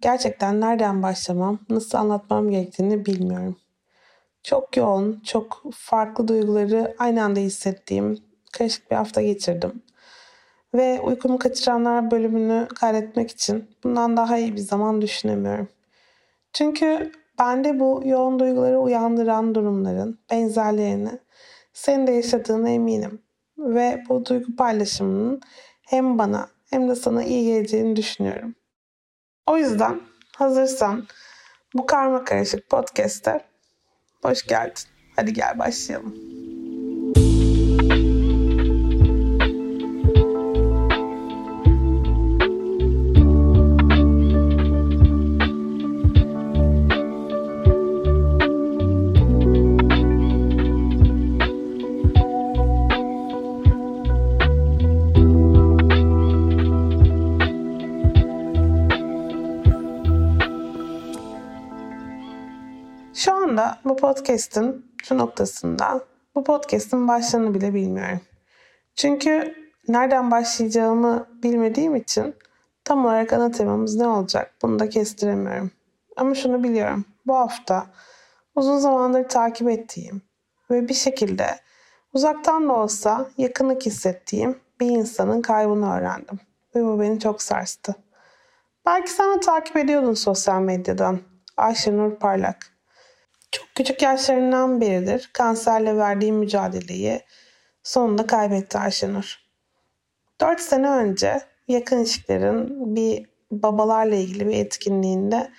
gerçekten nereden başlamam, nasıl anlatmam gerektiğini bilmiyorum. Çok yoğun, çok farklı duyguları aynı anda hissettiğim karışık bir hafta geçirdim. Ve uykumu kaçıranlar bölümünü kaydetmek için bundan daha iyi bir zaman düşünemiyorum. Çünkü bende bu yoğun duyguları uyandıran durumların benzerlerini senin de yaşadığına eminim. Ve bu duygu paylaşımının hem bana hem de sana iyi geleceğini düşünüyorum. O yüzden hazırsan bu karma karışık podcast'te hoş geldin. Hadi gel başlayalım. Podcast'in şu noktasında bu podcast'in başlarını bile bilmiyorum. Çünkü nereden başlayacağımı bilmediğim için tam olarak ana temamız ne olacak bunu da kestiremiyorum. Ama şunu biliyorum. Bu hafta uzun zamandır takip ettiğim ve bir şekilde uzaktan da olsa yakınlık hissettiğim bir insanın kaybını öğrendim. Ve bu beni çok sarstı. Belki sen de takip ediyordun sosyal medyadan. Ayşenur Parlak. Çok küçük yaşlarından beridir kanserle verdiği mücadeleyi sonunda kaybetti Ayşenur. Dört sene önce yakın ilişkilerin bir babalarla ilgili bir etkinliğinde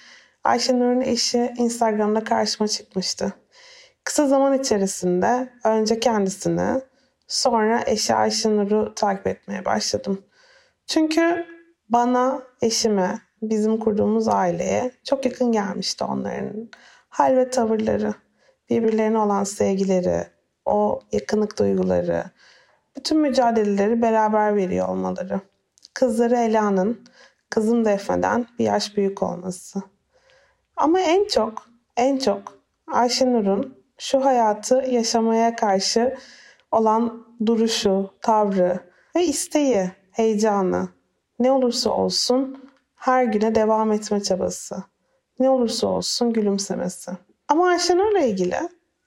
Ayşenur'un eşi Instagram'da karşıma çıkmıştı. Kısa zaman içerisinde önce kendisini sonra eşi Ayşenur'u takip etmeye başladım. Çünkü bana, eşime, bizim kurduğumuz aileye çok yakın gelmişti onların hal ve tavırları, birbirlerine olan sevgileri, o yakınlık duyguları, bütün mücadeleleri beraber veriyor olmaları. Kızları Ela'nın, kızım Defne'den bir yaş büyük olması. Ama en çok, en çok Ayşenur'un şu hayatı yaşamaya karşı olan duruşu, tavrı ve isteği, heyecanı ne olursa olsun her güne devam etme çabası. Ne olursa olsun gülümsemesi. Ama Ayşenur'la ilgili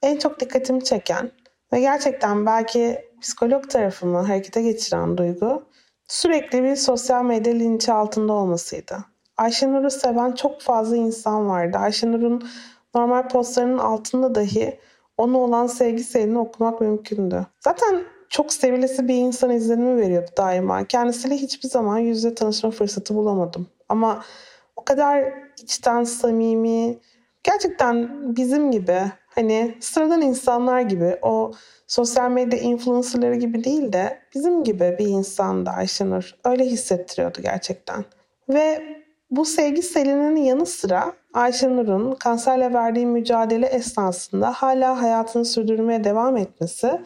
en çok dikkatimi çeken ve gerçekten belki psikolog tarafımı harekete geçiren duygu sürekli bir sosyal medya linçi altında olmasıydı. Ayşenur'u seven çok fazla insan vardı. Ayşenur'un normal postlarının altında dahi ona olan sevgi serini okumak mümkündü. Zaten çok sevilesi bir insan izlenimi veriyordu daima. Kendisiyle hiçbir zaman yüzle tanışma fırsatı bulamadım. Ama o kadar içten samimi, gerçekten bizim gibi hani sıradan insanlar gibi o sosyal medya influencerları gibi değil de bizim gibi bir insandı Ayşenur. Öyle hissettiriyordu gerçekten. Ve bu sevgi selinin yanı sıra Ayşenur'un kanserle verdiği mücadele esnasında hala hayatını sürdürmeye devam etmesi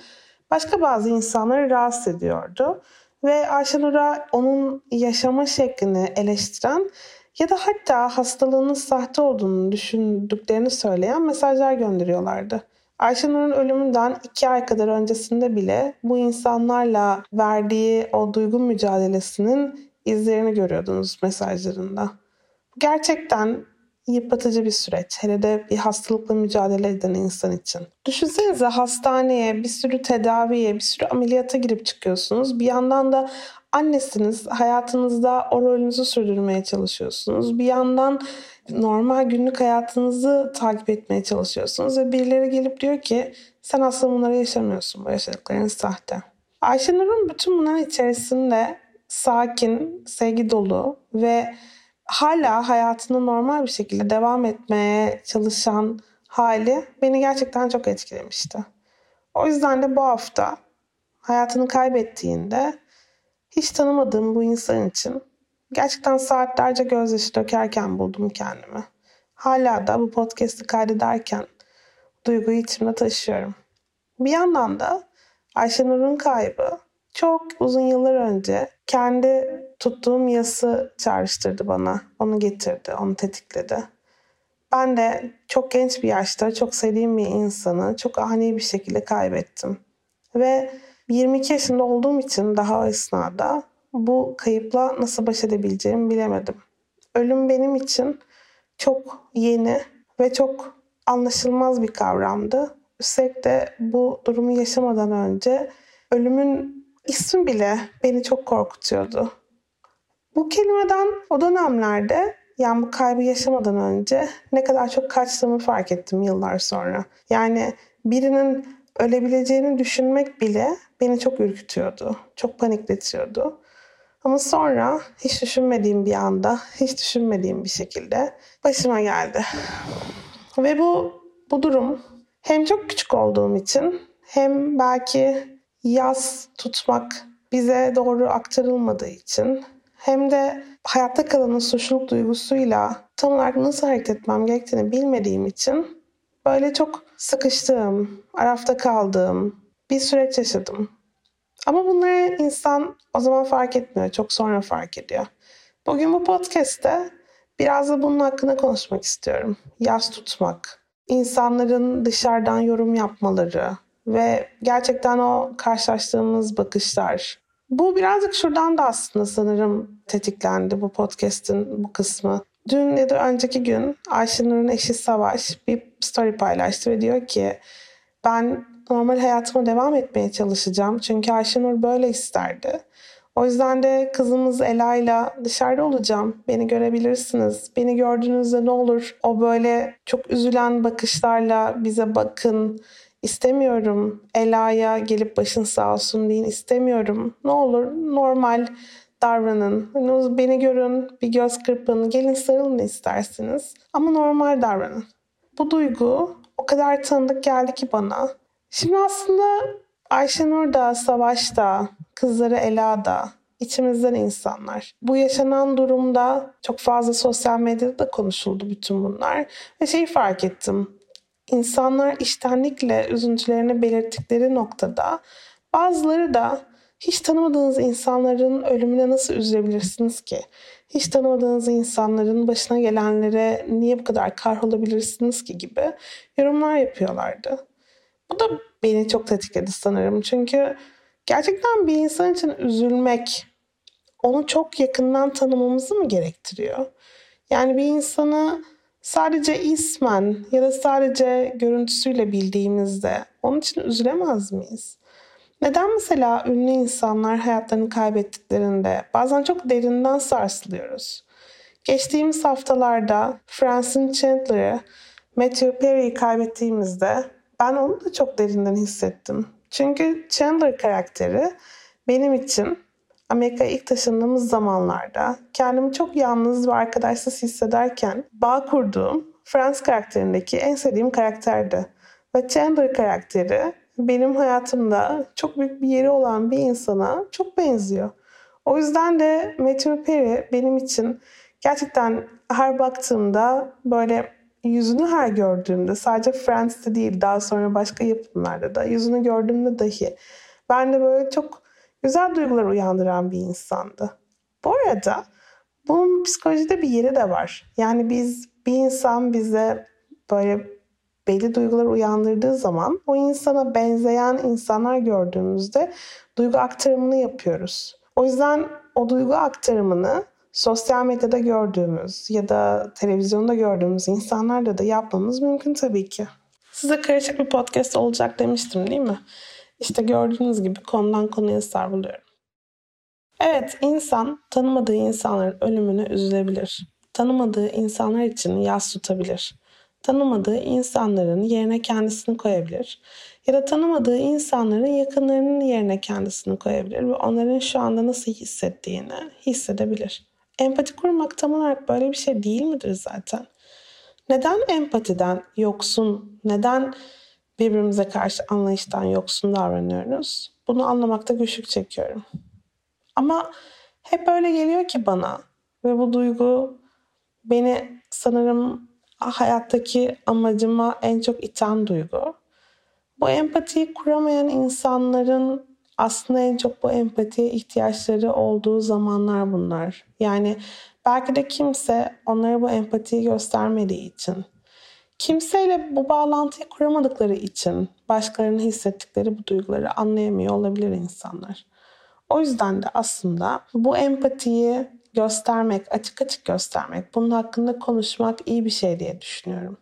başka bazı insanları rahatsız ediyordu. Ve Ayşenur'a onun yaşama şeklini eleştiren ya da hatta hastalığının sahte olduğunu düşündüklerini söyleyen mesajlar gönderiyorlardı. Ayşenur'un ölümünden iki ay kadar öncesinde bile bu insanlarla verdiği o duygu mücadelesinin izlerini görüyordunuz mesajlarında. Gerçekten yıpratıcı bir süreç. Hele de bir hastalıkla mücadele eden insan için. Düşünsenize hastaneye, bir sürü tedaviye, bir sürü ameliyata girip çıkıyorsunuz. Bir yandan da annesiniz. Hayatınızda o rolünüzü sürdürmeye çalışıyorsunuz. Bir yandan normal günlük hayatınızı takip etmeye çalışıyorsunuz ve birileri gelip diyor ki Sen aslında bunları yaşamıyorsun. Bu yaşadıkların sahte. Ayşenur'un bütün bunların içerisinde sakin, sevgi dolu ve hala hayatını normal bir şekilde devam etmeye çalışan hali beni gerçekten çok etkilemişti. O yüzden de bu hafta hayatını kaybettiğinde hiç tanımadığım bu insan için gerçekten saatlerce gözyaşı dökerken buldum kendimi. Hala da bu podcast'i kaydederken duyguyu içimde taşıyorum. Bir yandan da Ayşenur'un kaybı çok uzun yıllar önce kendi tuttuğum yası çağrıştırdı bana. Onu getirdi, onu tetikledi. Ben de çok genç bir yaşta çok sevdiğim bir insanı çok ani bir şekilde kaybettim. Ve 22 yaşında olduğum için daha o esnada bu kayıpla nasıl baş edebileceğimi bilemedim. Ölüm benim için çok yeni ve çok anlaşılmaz bir kavramdı. Üstelik de bu durumu yaşamadan önce ölümün ismi bile beni çok korkutuyordu. Bu kelimeden o dönemlerde yani bu kaybı yaşamadan önce ne kadar çok kaçtığımı fark ettim yıllar sonra. Yani birinin ölebileceğini düşünmek bile beni çok ürkütüyordu. Çok panikletiyordu. Ama sonra hiç düşünmediğim bir anda, hiç düşünmediğim bir şekilde başıma geldi. Ve bu bu durum hem çok küçük olduğum için hem belki yaz tutmak bize doğru aktarılmadığı için hem de hayatta kalanın suçluluk duygusuyla tam olarak nasıl hareket etmem gerektiğini bilmediğim için böyle çok sıkıştığım, arafta kaldığım bir süreç yaşadım. Ama bunları insan o zaman fark etmiyor, çok sonra fark ediyor. Bugün bu podcast'te biraz da bunun hakkında konuşmak istiyorum. Yaz tutmak, insanların dışarıdan yorum yapmaları ve gerçekten o karşılaştığımız bakışlar. Bu birazcık şuradan da aslında sanırım tetiklendi bu podcast'in bu kısmı. Dün ya da önceki gün Ayşenur'un eşi Savaş bir story paylaştı ve diyor ki ben normal hayatıma devam etmeye çalışacağım. Çünkü Ayşenur böyle isterdi. O yüzden de kızımız Ela'yla dışarıda olacağım. Beni görebilirsiniz. Beni gördüğünüzde ne olur o böyle çok üzülen bakışlarla bize bakın. İstemiyorum Ela'ya gelip başın sağ olsun deyin istemiyorum. Ne olur normal davranın. Hani beni görün, bir göz kırpın, gelin sarılın istersiniz. Ama normal davranın. Bu duygu o kadar tanıdık geldi ki bana. Şimdi aslında Ayşenur da, Savaş da, kızları Ela da içimizden insanlar. Bu yaşanan durumda çok fazla sosyal medyada da konuşuldu bütün bunlar. Ve şeyi fark ettim. İnsanlar iştenlikle üzüntülerini belirttikleri noktada bazıları da hiç tanımadığınız insanların ölümüne nasıl üzülebilirsiniz ki? Hiç tanımadığınız insanların başına gelenlere niye bu kadar kahrolabilirsiniz ki gibi yorumlar yapıyorlardı. Bu da beni çok tetikledi sanırım. Çünkü gerçekten bir insan için üzülmek onu çok yakından tanımamızı mı gerektiriyor? Yani bir insanı sadece ismen ya da sadece görüntüsüyle bildiğimizde onun için üzülemez miyiz? Neden mesela ünlü insanlar hayatlarını kaybettiklerinde bazen çok derinden sarsılıyoruz? Geçtiğimiz haftalarda Francine Chandler'ı Matthew Perry'i kaybettiğimizde ben onu da çok derinden hissettim. Çünkü Chandler karakteri benim için Amerika'ya ilk taşındığımız zamanlarda kendimi çok yalnız ve arkadaşsız hissederken bağ kurduğum Franz karakterindeki en sevdiğim karakterdi. Ve Chandler karakteri benim hayatımda çok büyük bir yeri olan bir insana çok benziyor. O yüzden de Matthew Perry benim için gerçekten her baktığımda böyle yüzünü her gördüğümde sadece Friends'te değil daha sonra başka yapımlarda da yüzünü gördüğümde dahi ben de böyle çok güzel duygular uyandıran bir insandı. Bu arada bunun psikolojide bir yeri de var. Yani biz bir insan bize böyle belli duygular uyandırdığı zaman o insana benzeyen insanlar gördüğümüzde duygu aktarımını yapıyoruz. O yüzden o duygu aktarımını sosyal medyada gördüğümüz ya da televizyonda gördüğümüz insanlarla da yapmamız mümkün tabii ki. Size karışık bir podcast olacak demiştim değil mi? İşte gördüğünüz gibi konudan konuya savruluyorum. Evet, insan tanımadığı insanların ölümüne üzülebilir. Tanımadığı insanlar için yas tutabilir. tanımadığı insanların yerine kendisini koyabilir. Ya da tanımadığı insanların yakınlarının yerine kendisini koyabilir ve onların şu anda nasıl hissettiğini hissedebilir. Empati kurmak tam olarak böyle bir şey değil midir zaten? Neden empatiden yoksun, neden birbirimize karşı anlayıştan yoksun davranıyoruz? Bunu anlamakta güçlük çekiyorum. Ama hep öyle geliyor ki bana ve bu duygu beni sanırım hayattaki amacıma en çok iten duygu. Bu empatiyi kuramayan insanların aslında en çok bu empatiye ihtiyaçları olduğu zamanlar bunlar. Yani belki de kimse onlara bu empatiyi göstermediği için, kimseyle bu bağlantıyı kuramadıkları için başkalarının hissettikleri bu duyguları anlayamıyor olabilir insanlar. O yüzden de aslında bu empatiyi göstermek, açık açık göstermek, bunun hakkında konuşmak iyi bir şey diye düşünüyorum.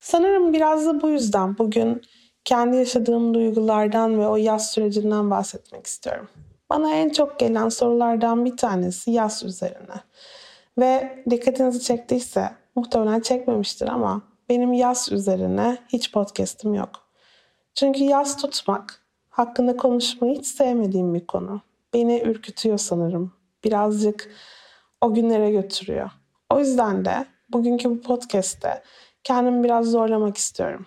Sanırım biraz da bu yüzden bugün kendi yaşadığım duygulardan ve o yaz sürecinden bahsetmek istiyorum. Bana en çok gelen sorulardan bir tanesi yaz üzerine. Ve dikkatinizi çektiyse muhtemelen çekmemiştir ama benim yaz üzerine hiç podcast'im yok. Çünkü yaz tutmak, hakkında konuşmayı hiç sevmediğim bir konu. Beni ürkütüyor sanırım. Birazcık o günlere götürüyor. O yüzden de bugünkü bu podcast'te kendimi biraz zorlamak istiyorum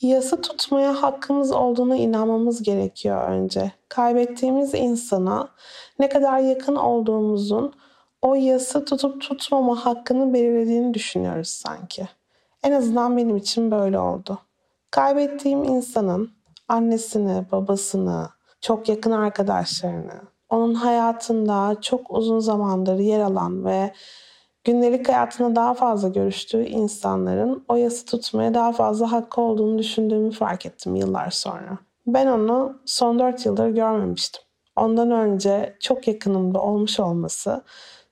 Yası tutmaya hakkımız olduğuna inanmamız gerekiyor önce. Kaybettiğimiz insana ne kadar yakın olduğumuzun o yası tutup tutmama hakkını belirlediğini düşünüyoruz sanki. En azından benim için böyle oldu. Kaybettiğim insanın annesini, babasını, çok yakın arkadaşlarını, onun hayatında çok uzun zamandır yer alan ve gündelik hayatında daha fazla görüştüğü insanların o yası tutmaya daha fazla hakkı olduğunu düşündüğümü fark ettim yıllar sonra. Ben onu son 4 yıldır görmemiştim. Ondan önce çok yakınımda olmuş olması,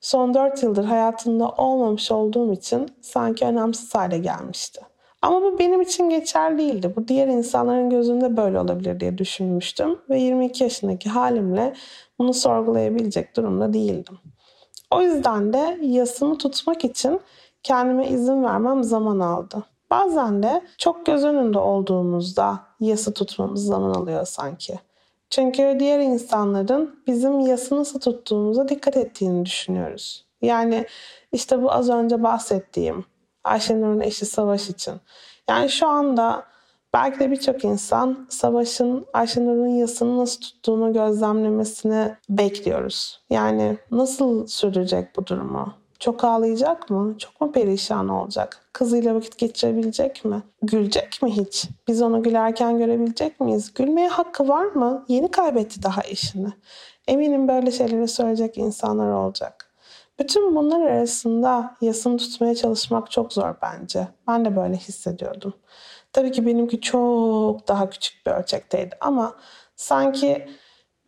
son 4 yıldır hayatında olmamış olduğum için sanki önemsiz hale gelmişti. Ama bu benim için geçerli değildi. Bu diğer insanların gözünde böyle olabilir diye düşünmüştüm ve 22 yaşındaki halimle bunu sorgulayabilecek durumda değildim. O yüzden de yasımı tutmak için kendime izin vermem zaman aldı. Bazen de çok göz önünde olduğumuzda yası tutmamız zaman alıyor sanki. Çünkü diğer insanların bizim yası nasıl tuttuğumuza dikkat ettiğini düşünüyoruz. Yani işte bu az önce bahsettiğim Ayşenur'un eşi Savaş için. Yani şu anda belki de birçok insan Savaş'ın Ayşenur'un yasını nasıl tuttuğunu gözlemlemesini bekliyoruz. Yani nasıl sürecek bu durumu? Çok ağlayacak mı? Çok mu perişan olacak? Kızıyla vakit geçirebilecek mi? Gülecek mi hiç? Biz onu gülerken görebilecek miyiz? Gülmeye hakkı var mı? Yeni kaybetti daha eşini. Eminim böyle şeyleri söyleyecek insanlar olacak. Bütün bunlar arasında yasını tutmaya çalışmak çok zor bence. Ben de böyle hissediyordum. Tabii ki benimki çok daha küçük bir ölçekteydi ama sanki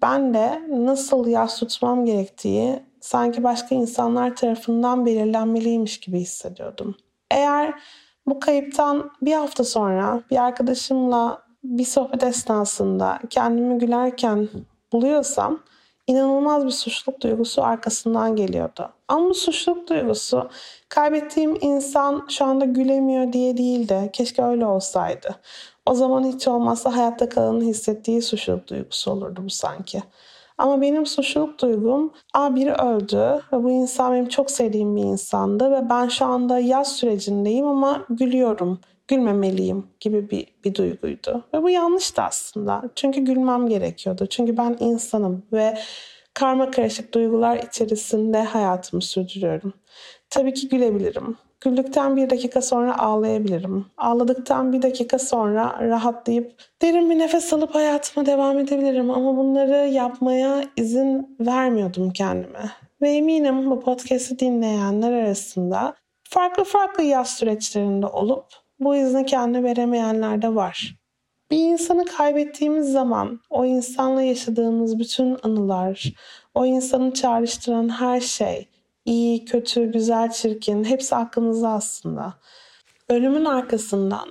ben de nasıl yas tutmam gerektiği sanki başka insanlar tarafından belirlenmeliymiş gibi hissediyordum. Eğer bu kayıptan bir hafta sonra bir arkadaşımla bir sohbet esnasında kendimi gülerken buluyorsam inanılmaz bir suçluluk duygusu arkasından geliyordu. Ama bu suçluluk duygusu kaybettiğim insan şu anda gülemiyor diye değil de keşke öyle olsaydı. O zaman hiç olmazsa hayatta kalanın hissettiği suçluluk duygusu olurdu bu sanki. Ama benim suçluluk duygum, a biri öldü ve bu insan benim çok sevdiğim bir insandı ve ben şu anda yaz sürecindeyim ama gülüyorum. Gülmemeliyim gibi bir, bir duyguydu. Ve bu yanlıştı aslında. Çünkü gülmem gerekiyordu. Çünkü ben insanım ve karma karışık duygular içerisinde hayatımı sürdürüyorum. Tabii ki gülebilirim. Güldükten bir dakika sonra ağlayabilirim. Ağladıktan bir dakika sonra rahatlayıp derin bir nefes alıp hayatıma devam edebilirim. Ama bunları yapmaya izin vermiyordum kendime. Ve eminim bu podcast'i dinleyenler arasında farklı farklı yaz süreçlerinde olup bu izni kendine veremeyenler de var. Bir insanı kaybettiğimiz zaman o insanla yaşadığımız bütün anılar, o insanı çağrıştıran her şey, iyi, kötü, güzel, çirkin hepsi aklımızda aslında. Ölümün arkasından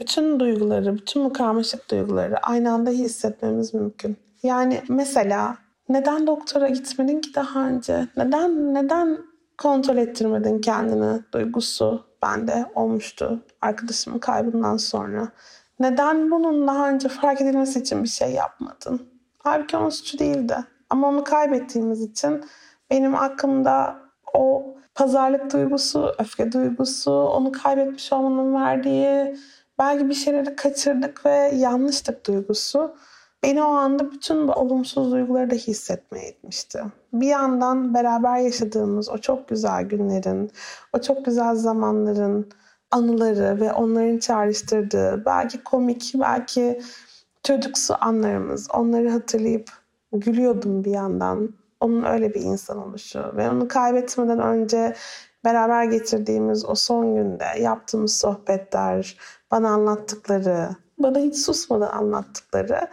bütün duyguları, bütün bu karmaşık duyguları aynı anda hissetmemiz mümkün. Yani mesela neden doktora gitmedin ki daha önce? Neden neden kontrol ettirmedin kendini duygusu bende olmuştu arkadaşımın kaybından sonra. Neden bunun daha önce fark edilmesi için bir şey yapmadın? Halbuki onun suçu değildi. Ama onu kaybettiğimiz için benim aklımda o pazarlık duygusu, öfke duygusu, onu kaybetmiş olmanın verdiği belki bir şeyleri kaçırdık ve yanlıştık duygusu beni o anda bütün bu olumsuz duyguları da hissetmeye etmişti. Bir yandan beraber yaşadığımız o çok güzel günlerin, o çok güzel zamanların anıları ve onların çağrıştırdığı belki komik, belki çocuksu anlarımız. Onları hatırlayıp gülüyordum bir yandan. Onun öyle bir insan oluşu ve onu kaybetmeden önce beraber geçirdiğimiz o son günde yaptığımız sohbetler, bana anlattıkları, bana hiç susmadan anlattıkları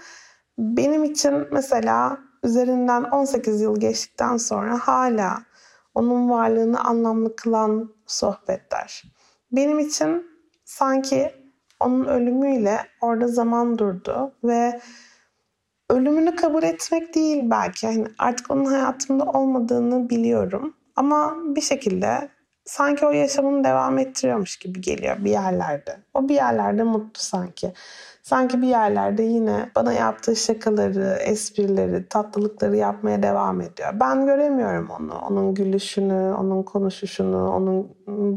benim için mesela üzerinden 18 yıl geçtikten sonra hala onun varlığını anlamlı kılan sohbetler. Benim için sanki onun ölümüyle orada zaman durdu ve ölümünü kabul etmek değil belki. Yani artık onun hayatımda olmadığını biliyorum. Ama bir şekilde sanki o yaşamını devam ettiriyormuş gibi geliyor bir yerlerde. O bir yerlerde mutlu sanki. Sanki bir yerlerde yine bana yaptığı şakaları, esprileri, tatlılıkları yapmaya devam ediyor. Ben göremiyorum onu. Onun gülüşünü, onun konuşuşunu, onun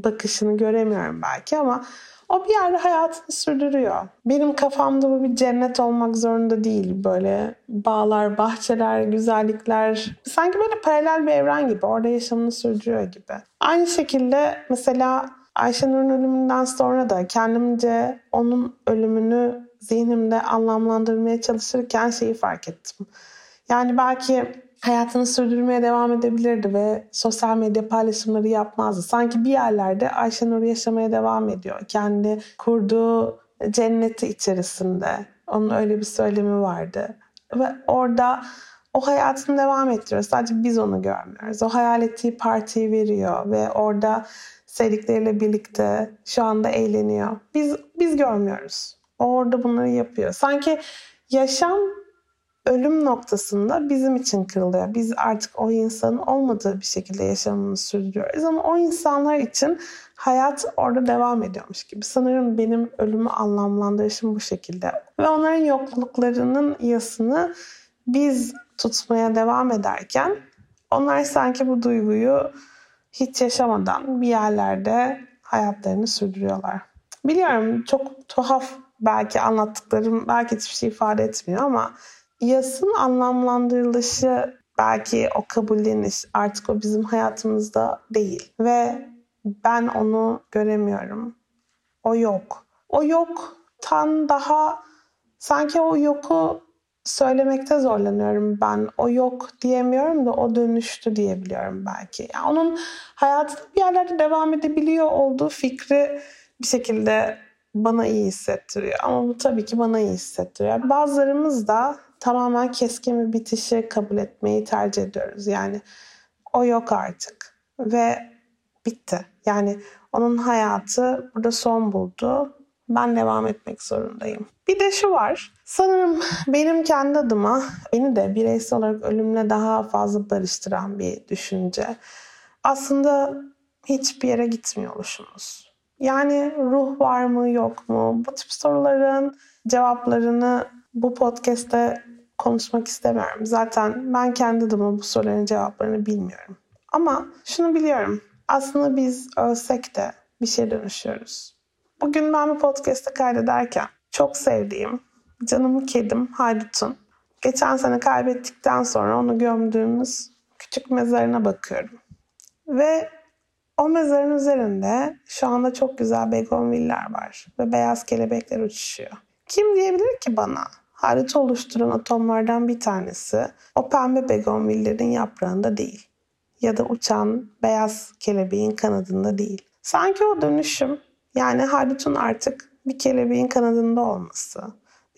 bakışını göremiyorum belki ama o bir yerde hayatını sürdürüyor. Benim kafamda bu bir cennet olmak zorunda değil. Böyle bağlar, bahçeler, güzellikler. Sanki böyle paralel bir evren gibi. Orada yaşamını sürdürüyor gibi. Aynı şekilde mesela Ayşenur'un ölümünden sonra da kendimce onun ölümünü zihnimde anlamlandırmaya çalışırken şeyi fark ettim. Yani belki hayatını sürdürmeye devam edebilirdi ve sosyal medya paylaşımları yapmazdı. Sanki bir yerlerde Ayşenur yaşamaya devam ediyor. Kendi kurduğu cenneti içerisinde. Onun öyle bir söylemi vardı. Ve orada o hayatını devam ettiriyor. Sadece biz onu görmüyoruz. O hayal ettiği partiyi veriyor ve orada sevdikleriyle birlikte şu anda eğleniyor. Biz biz görmüyoruz. Orada bunları yapıyor. Sanki yaşam ölüm noktasında bizim için kırılıyor. Biz artık o insanın olmadığı bir şekilde yaşamını sürdürüyoruz ama o insanlar için hayat orada devam ediyormuş gibi. Sanırım benim ölümü anlamlandırışım bu şekilde. Ve onların yokluklarının yasını biz tutmaya devam ederken onlar sanki bu duyguyu hiç yaşamadan bir yerlerde hayatlarını sürdürüyorlar. Biliyorum çok tuhaf belki anlattıklarım belki hiçbir şey ifade etmiyor ama yasın anlamlandırılışı belki o kabulleniş artık o bizim hayatımızda değil ve ben onu göremiyorum. O yok. O yoktan daha sanki o yoku söylemekte zorlanıyorum ben. O yok diyemiyorum da o dönüştü diyebiliyorum belki. Yani onun hayatında bir yerlerde devam edebiliyor olduğu fikri bir şekilde bana iyi hissettiriyor. Ama bu tabii ki bana iyi hissettiriyor. Bazılarımız da tamamen keskin bir bitişi kabul etmeyi tercih ediyoruz. Yani o yok artık ve bitti. Yani onun hayatı burada son buldu. Ben devam etmek zorundayım. Bir de şu var. Sanırım benim kendi adıma beni de bireysel olarak ölümle daha fazla barıştıran bir düşünce. Aslında hiçbir yere gitmiyor oluşumuz. Yani ruh var mı yok mu? Bu tip soruların cevaplarını bu podcast'te konuşmak istemiyorum. Zaten ben kendi adıma bu soruların cevaplarını bilmiyorum. Ama şunu biliyorum. Aslında biz ölsek de bir şey dönüşüyoruz. Bugün ben bu podcast'ı kaydederken çok sevdiğim canım kedim Haydut'un geçen sene kaybettikten sonra onu gömdüğümüz küçük mezarına bakıyorum. Ve o mezarın üzerinde şu anda çok güzel begonviller var ve beyaz kelebekler uçuşuyor. Kim diyebilir ki bana? Haydut'u oluşturan atomlardan bir tanesi o pembe begonvillerin yaprağında değil. Ya da uçan beyaz kelebeğin kanadında değil. Sanki o dönüşüm yani haydutun artık bir kelebeğin kanadında olması,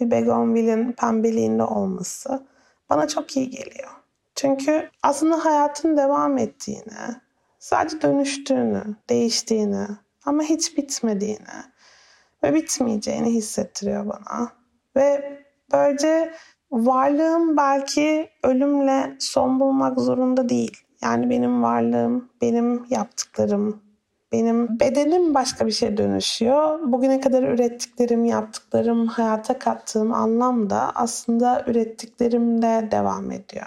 bir begonvilin pembeliğinde olması bana çok iyi geliyor. Çünkü aslında hayatın devam ettiğini, sadece dönüştüğünü, değiştiğini ama hiç bitmediğini ve bitmeyeceğini hissettiriyor bana. Ve böylece varlığım belki ölümle son bulmak zorunda değil. Yani benim varlığım, benim yaptıklarım, benim bedenim başka bir şeye dönüşüyor. Bugüne kadar ürettiklerim, yaptıklarım, hayata kattığım anlam da aslında ürettiklerimle devam ediyor.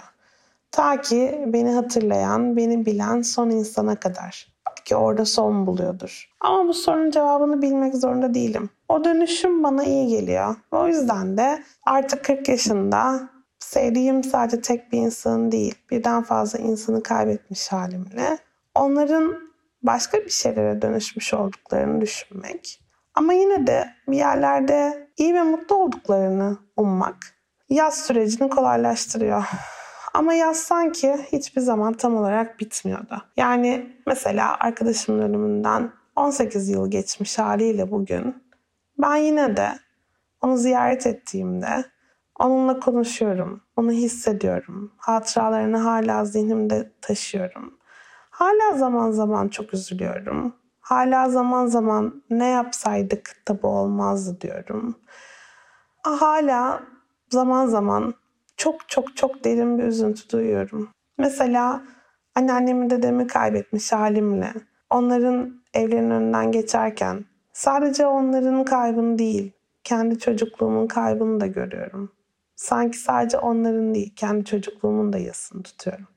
Ta ki beni hatırlayan, beni bilen son insana kadar. Belki orada son buluyordur. Ama bu sorunun cevabını bilmek zorunda değilim. O dönüşüm bana iyi geliyor. O yüzden de artık 40 yaşında sevdiğim sadece tek bir insan değil, birden fazla insanı kaybetmiş halimle onların başka bir şeylere dönüşmüş olduklarını düşünmek ama yine de bir yerlerde iyi ve mutlu olduklarını ummak yaz sürecini kolaylaştırıyor. Ama yaz sanki hiçbir zaman tam olarak bitmiyordu. Yani mesela arkadaşımın ölümünden 18 yıl geçmiş haliyle bugün ben yine de onu ziyaret ettiğimde onunla konuşuyorum, onu hissediyorum. Hatıralarını hala zihnimde taşıyorum. Hala zaman zaman çok üzülüyorum. Hala zaman zaman ne yapsaydık da bu olmazdı diyorum. Hala zaman zaman çok çok çok derin bir üzüntü duyuyorum. Mesela anneannemi dedemi kaybetmiş halimle onların evlerinin önünden geçerken sadece onların kaybını değil, kendi çocukluğumun kaybını da görüyorum. Sanki sadece onların değil, kendi çocukluğumun da yasını tutuyorum.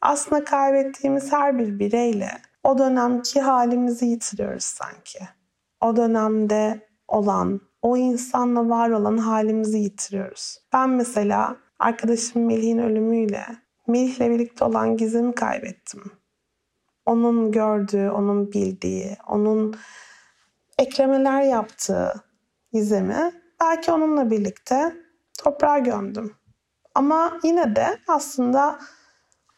Aslında kaybettiğimiz her bir bireyle o dönemki halimizi yitiriyoruz sanki. O dönemde olan, o insanla var olan halimizi yitiriyoruz. Ben mesela arkadaşım Melih'in ölümüyle Melih'le birlikte olan Gizem'i kaybettim. Onun gördüğü, onun bildiği, onun eklemeler yaptığı Gizem'i belki onunla birlikte toprağa gömdüm. Ama yine de aslında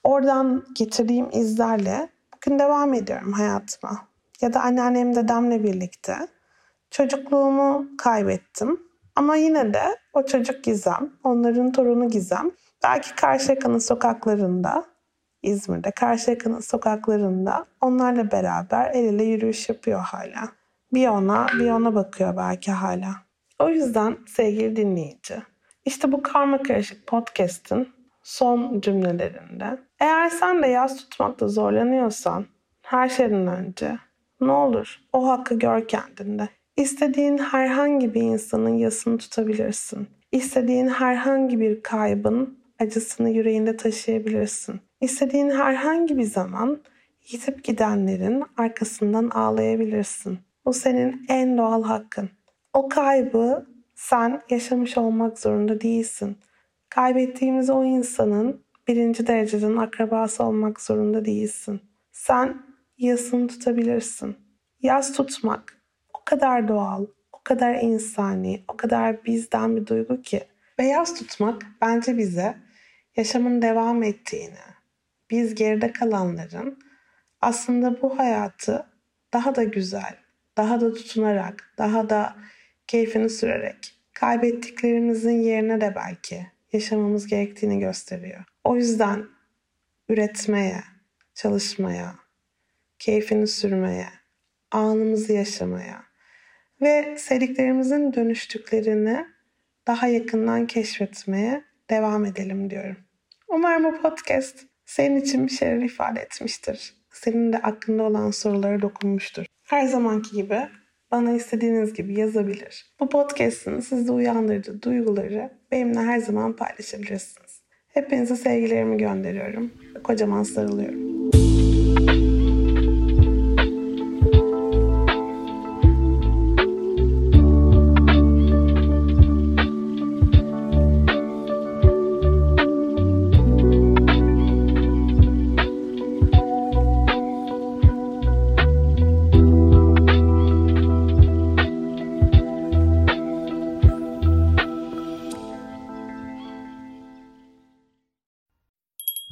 oradan getirdiğim izlerle bugün devam ediyorum hayatıma. Ya da anneannem dedemle birlikte çocukluğumu kaybettim. Ama yine de o çocuk Gizem, onların torunu Gizem belki Karşıyaka'nın sokaklarında, İzmir'de Karşıyaka'nın sokaklarında onlarla beraber el ele yürüyüş yapıyor hala. Bir ona bir ona bakıyor belki hala. O yüzden sevgili dinleyici, işte bu karma karışık podcast'ın son cümlelerinde. Eğer sen de yaz tutmakta zorlanıyorsan her şeyden önce ne olur o hakkı gör kendinde. İstediğin herhangi bir insanın yasını tutabilirsin. İstediğin herhangi bir kaybın acısını yüreğinde taşıyabilirsin. İstediğin herhangi bir zaman yitip gidenlerin arkasından ağlayabilirsin. Bu senin en doğal hakkın. O kaybı sen yaşamış olmak zorunda değilsin. Kaybettiğimiz o insanın birinci dereceden akrabası olmak zorunda değilsin. Sen yasını tutabilirsin. Yas tutmak kadar doğal, o kadar insani, o kadar bizden bir duygu ki. Ve yas tutmak bence bize yaşamın devam ettiğini, biz geride kalanların aslında bu hayatı daha da güzel, daha da tutunarak, daha da keyfini sürerek kaybettiklerimizin yerine de belki yaşamamız gerektiğini gösteriyor. O yüzden üretmeye, çalışmaya, keyfini sürmeye, anımızı yaşamaya ve sevdiklerimizin dönüştüklerini daha yakından keşfetmeye devam edelim diyorum. Umarım bu podcast senin için bir şeyler ifade etmiştir. Senin de aklında olan sorulara dokunmuştur. Her zamanki gibi bana istediğiniz gibi yazabilir. Bu podcast'ın sizde uyandırdığı duyguları benimle her zaman paylaşabilirsiniz. Hepinize sevgilerimi gönderiyorum. Kocaman sarılıyorum.